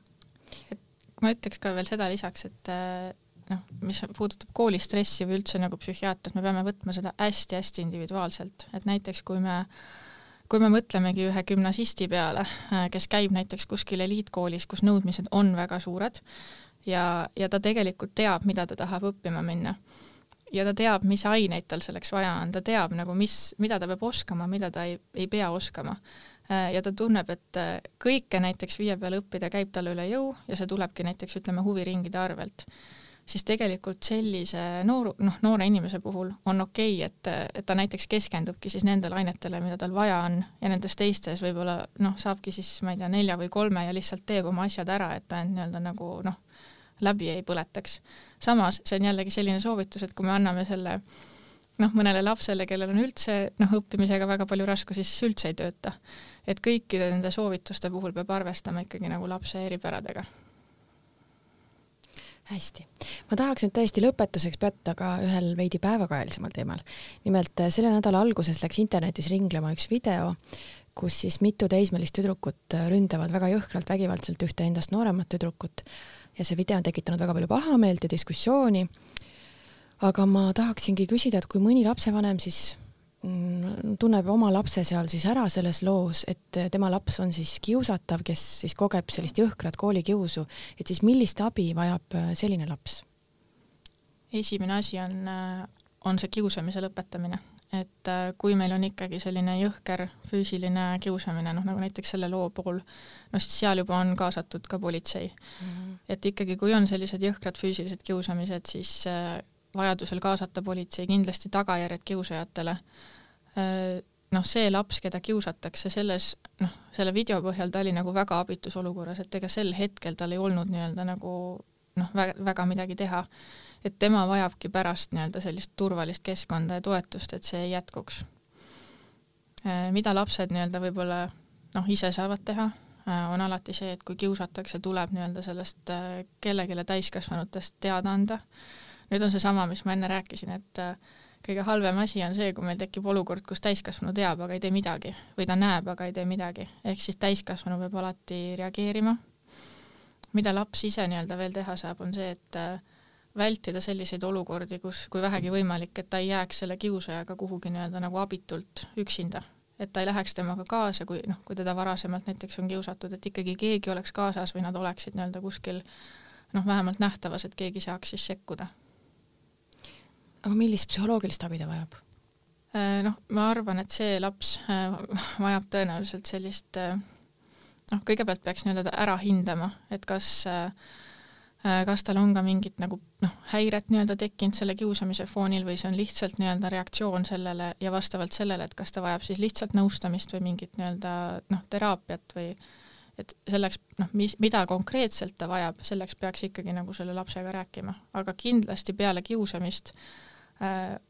et ma ütleks ka veel seda lisaks, et äh, noh, mis puudutab koolistressi või üldse nagu psühhiaatrit, me peame võtma seda hästi-hästi individuaalselt, et näiteks kui me kui me mõtlemegi ühe gümnasisti peale, äh, kes käib näiteks kuskil eliitkoolis, kus nõudmised on väga suured ja, ja ta tegelikult teab, mida ta tahab õppima minna. ja ta teab, mis aineid tal selleks vaja on, ta teab nagu, mis, mida ta peab oskama, mida ta ei, ei pea oskama ja ta tunneb, et kõike näiteks viie peale õppida käib talle üle jõu ja see tulebki näiteks ütleme huviringide arvelt siis tegelikult sellise nooru, noh, noore inimese puhul on okei okay,, et, et ta näiteks keskendubki siis nendele ainetele, mida tal vaja on ja nendes teistes võib-olla noh, saabki siis ma ei tea, nelja või kolme ja lihtsalt teeb oma asjad ära, et ta end nii-öelda nagu noh, läbi ei põletaks. samas see on jällegi selline soovitus, et kui me anname selle noh, mõnele lapsele, kellel on üldse noh, õppimisega väga palju raskusi, siis üldse ei tööta. Et kõikide nende soovituste puhul peab arvestama ikkagi nagu lapse eripäradega hästi, ma tahaks nüüd tõesti lõpetuseks peatuda ka ühel veidi päevakajalisemal teemal. nimelt äh, selle nädala alguses läks internetis ringlema üks video, kus siis mitu teismelist tüdrukut äh, ründavad väga jõhkralt vägivaldselt ühte endast nooremat tüdrukut ja see video on tekitanud väga palju pahameelt ja diskussiooni. aga ma tahaksingi küsida, et kui mõni lapsevanem siis tunneb oma lapse seal siis ära selles loos, et tema laps on siis kiusatav, kes siis kogeb sellist jõhkrat koolikiusu, et siis millist abi vajab äh, selline laps? esimene asi on, äh, on see kiusamise lõpetamine, et äh, kui meil on ikkagi selline jõhker füüsiline kiusamine, noh nagu näiteks selle loo puhul, no siis seal juba on kaasatud ka politsei mm. -hmm. et ikkagi, kui on sellised jõhkrad füüsilised kiusamised, siis vajadusel kaasata politsei, kindlasti tagajärjed kiusajatele. Noh, see laps, keda kiusatakse, selles noh, selle video põhjal ta oli nagu väga abitus olukorras, et ega sel hetkel tal ei olnud nii-öelda nagu noh, väga, midagi teha. et tema vajabki pärast nii-öelda sellist turvalist keskkonda ja toetust, et see jätkuks. mida lapsed nii-öelda võib-olla noh, ise saavad teha, on alati see, et kui kiusatakse, tuleb nii-öelda sellest kellelegi täiskasvanutest teada anda nüüd on seesama, mis ma enne rääkisin, et äh, kõige halvem asi on see, kui meil tekib olukord, kus täiskasvanu teab, aga ei tee midagi või ta näeb, aga ei tee midagi, ehk siis täiskasvanu peab alati reageerima. mida laps ise nii-öelda veel teha saab, on see, et äh, vältida selliseid olukordi, kus, kui vähegi võimalik, et ta ei jääks selle kiusajaga kuhugi nii-öelda nagu abitult üksinda, et ta ei läheks temaga kaasa, kui noh, kui teda varasemalt näiteks on kiusatud, et ikkagi keegi oleks kaasas või nad oleksid nii-öelda kuskil noh, vähemalt nähtavas, et keegi saaks siis sekkuda aga millist psühholoogilist abi ta vajab? Äh, noh, ma arvan, et see laps äh, vajab tõenäoliselt sellist äh, noh, kõigepealt peaks nii-öelda ära hindama, et kas kas tal on ka mingit nagu noh, häiret nii-öelda tekkinud selle kiusamise foonil või see on lihtsalt nii-öelda reaktsioon sellele ja vastavalt sellele, et kas ta vajab siis lihtsalt nõustamist või mingit nii-öelda noh, teraapiat või et selleks noh, mis, mida konkreetselt ta vajab, selleks peaks ikkagi nagu selle lapsega rääkima, aga kindlasti peale kiusamist äh,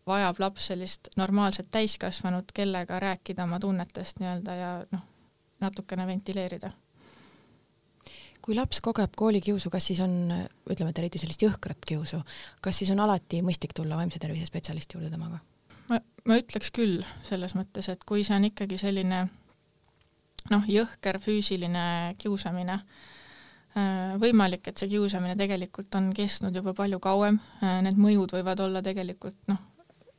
vajab laps sellist normaalset täiskasvanut, kellega rääkida oma tunnetest nii-öelda ja noh, natukene ventileerida. kui laps kogeb koolikiusu, kas siis on, ütleme, et eriti sellist jõhkrat kiusu, kas siis on alati mõistlik tulla vaimse tervise spetsialisti juurde temaga? ma, ma ütleks küll selles mõttes, et kui see on ikkagi selline noh, jõhker füüsiline kiusamine äh,, Äh, võimalik, et see kiusamine tegelikult on kestnud juba palju kauem, äh, need mõjud võivad olla tegelikult noh,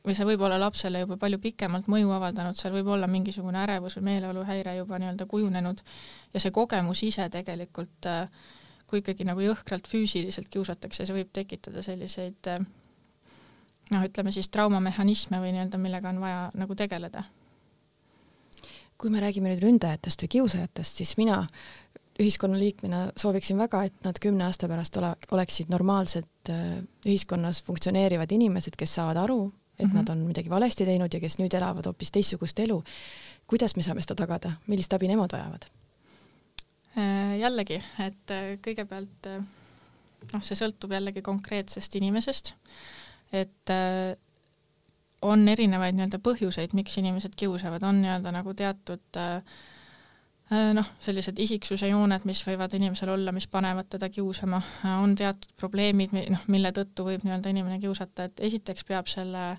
või see võib olla lapsele juba palju pikemalt mõju avaldanud, seal võib olla mingisugune ärevus või meeleoluhäire juba nii-öelda kujunenud ja see kogemus ise tegelikult, äh, kui ikkagi nagu jõhkralt füüsiliselt kiusatakse, see võib tekitada selliseid noh, ütleme siis traumamehhanisme või nii-öelda, millega on vaja nagu tegeleda. kui me räägime nüüd ründajatest või kiusajatest, siis mina ühiskonnaliikmena sooviksin väga, et nad kümne aasta pärast ole, oleksid normaalsed äh, ühiskonnas funktsioneerivad inimesed, kes saavad aru, et mm -hmm. nad on midagi valesti teinud ja kes nüüd elavad hoopis teistsugust elu. kuidas me saame seda tagada, millist abi nemad vajavad? Äh, jällegi, et äh, kõigepealt noh, see sõltub jällegi konkreetsest inimesest, et on erinevaid nii-öelda põhjuseid, miks inimesed kiusavad, on nii-öelda nagu teatud Äh, noh, sellised isiksuse jooned, mis võivad inimesel olla, mis panevad teda kiusama, äh, on teatud probleemid, noh, mille tõttu võib nii-öelda inimene kiusata, et esiteks peab selle,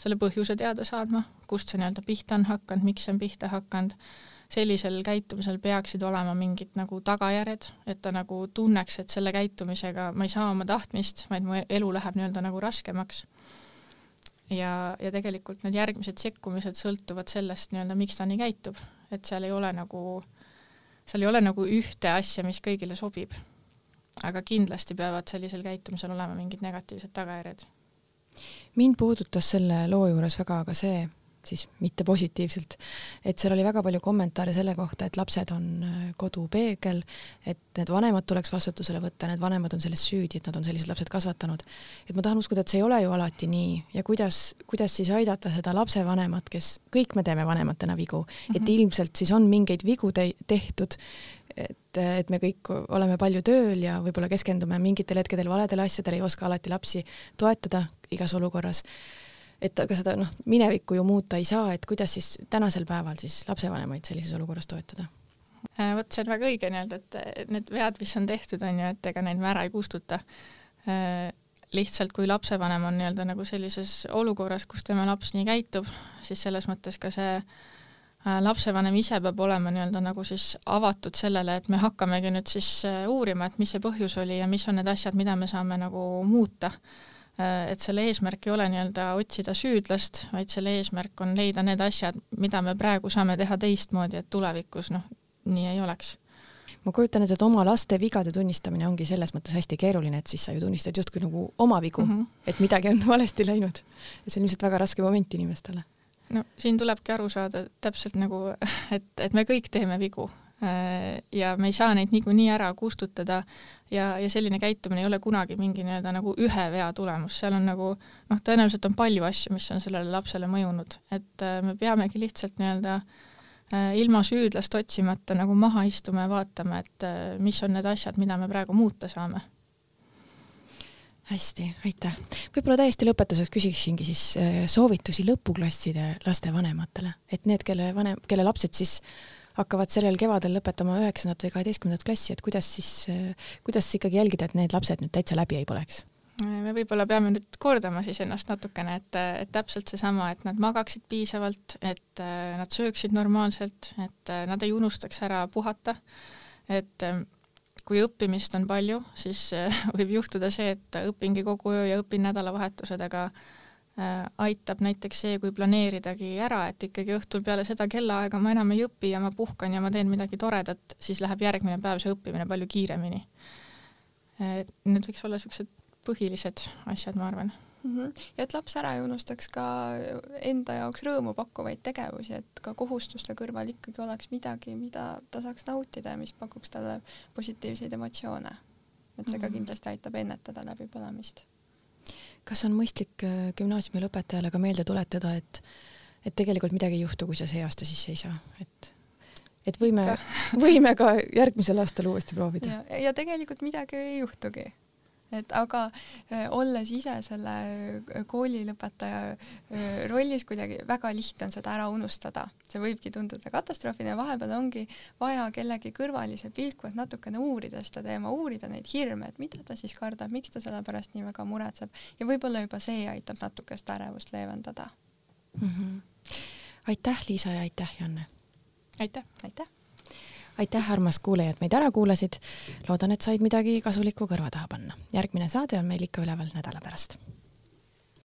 selle põhjuse teada saadma, kust see nii-öelda pihta on hakanud, miks see on pihta hakanud, sellisel käitumisel peaksid olema mingid nagu tagajärjed, et ta nagu tunneks, et selle käitumisega ma ei saa oma tahtmist, vaid mu elu läheb nii-öelda nagu raskemaks. ja, ja tegelikult need järgmised sekkumised sõltuvad sellest nii-öelda, miks ta nii käitub et seal ei ole nagu, seal ei ole nagu ühte asja, mis kõigile sobib. aga kindlasti peavad sellisel käitumisel olema mingid negatiivsed tagajärjed. mind puudutas selle loo juures väga ka see, siis mitte positiivselt. et seal oli väga palju kommentaare selle kohta, et lapsed on äh, kodupeegel, et need vanemad tuleks vastutusele võtta, need vanemad on selles süüdi, et nad on sellised lapsed kasvatanud. et ma tahan uskuda, et see ei ole ju alati nii ja kuidas, kuidas siis aidata seda lapsevanemat, kes, kõik me teeme vanematena vigu mm, -hmm. et mhm. ilmselt siis on mingeid vigu te tehtud, et, et me kõik oleme palju tööl ja võib-olla keskendume mingitel hetkedel valedele asjadele, ei oska alati lapsi toetada igas olukorras et aga seda noh, minevikku ju muuta ei saa, et kuidas siis tänasel päeval siis lapsevanemaid sellises olukorras toetada? Äh, vot see on väga õige nii-öelda, et need vead, mis on tehtud, on ju, et ega neid me ära ei kustuta. Äh, lihtsalt kui lapsevanem on nii-öelda nagu sellises olukorras, kus tema laps nii käitub, siis selles mõttes ka see äh, lapsevanem ise peab olema nii-öelda nagu siis avatud sellele, et me hakkamegi nüüd siis uurima, et mis see põhjus oli ja mis on need asjad, mida me saame nagu muuta Äh, et selle eesmärk ei ole nii-öelda otsida süüdlast, vaid selle eesmärk on leida need asjad, mida me praegu saame teha teistmoodi, et tulevikus noh, nii ei oleks ma kujutan ette, et oma laste vigade tunnistamine ongi selles mõttes hästi keeruline, et siis sa ju tunnistad justkui nagu oma vigu mm, -hmm. et midagi on valesti läinud. see on ilmselt väga raske moment inimestele. no siin tulebki aru saada täpselt nagu, et, et me kõik teeme vigu Äh, ja me ei saa neid niikuinii ära kustutada ja, ja selline käitumine ei ole kunagi mingi nii-öelda nagu ühe vea tulemus, seal on nagu noh, tõenäoliselt on palju asju, mis on sellele lapsele mõjunud, et äh, me peamegi lihtsalt nii-öelda äh, ilma süüdlast otsimata nagu maha istuma ja vaatama, et mis on need asjad, mida me praegu muuta saame. Hästi, aitäh. võib-olla täiesti lõpetuseks küsiksingi siis soovitusi lõpuklasside lastevanematele, et need, kelle vanem, kelle lapsed siis hakkavad sellel kevadel lõpetama üheksandat või kaheteistkümnendat klassi, et kuidas siis, kuidas ikkagi jälgida, et need lapsed nüüd täitsa läbi ei põleks? me võib-olla peame nüüd kordama siis ennast natukene, et, et täpselt seesama, et nad magaksid piisavalt, et nad sööksid normaalselt, et nad ei unustaks ära puhata, et kui õppimist on palju, siis võib juhtuda see, et õpingi kogu öö ja õpin nädalavahetused, aga Äh, aitab näiteks see, kui planeeridagi ära, et ikkagi õhtul peale seda kellaaega ma enam ei õpi ja ma puhkan ja ma teen midagi toredat, siis läheb järgmine päev see õppimine palju kiiremini. Need võiks olla niisugused põhilised asjad, ma arvan mm. -hmm. ja et laps ära ei unustaks ka enda jaoks rõõmu pakkuvaid tegevusi, et ka kohustuste kõrval ikkagi oleks midagi, mida ta saaks nautida ja mis pakuks talle positiivseid emotsioone. et see ka mhm. kindlasti aitab ennetada läbipõlemist kas on mõistlik äh, gümnaasiumi lõpetajale ka meelde tuletada, et et tegelikult midagi ei juhtu, kui sa see aasta sisse ei saa, et et võime, võime ka järgmisel aastal uuesti proovida. ja tegelikult midagi ei juhtugi et aga olles ise selle koolilõpetaja rollis kuidagi väga lihtne on seda ära unustada, see võibki tunduda katastroofina ja vahepeal ongi vaja kellegi kõrvalise pilku, et natukene uurida seda teema, uurida neid hirme, et mida ta siis kardab, miks ta selle pärast nii väga muretseb ja võib-olla juba see aitab natuke seda ärevust leevendada mm. -hmm. aitäh, Liisa ja aitäh, Janne! aitäh! aitäh! Aitäh, armas kuulaja, et meid ära kuulasid. loodan, et said midagi kasulikku kõrva taha panna. järgmine saade on meil ikka üleval nädala pärast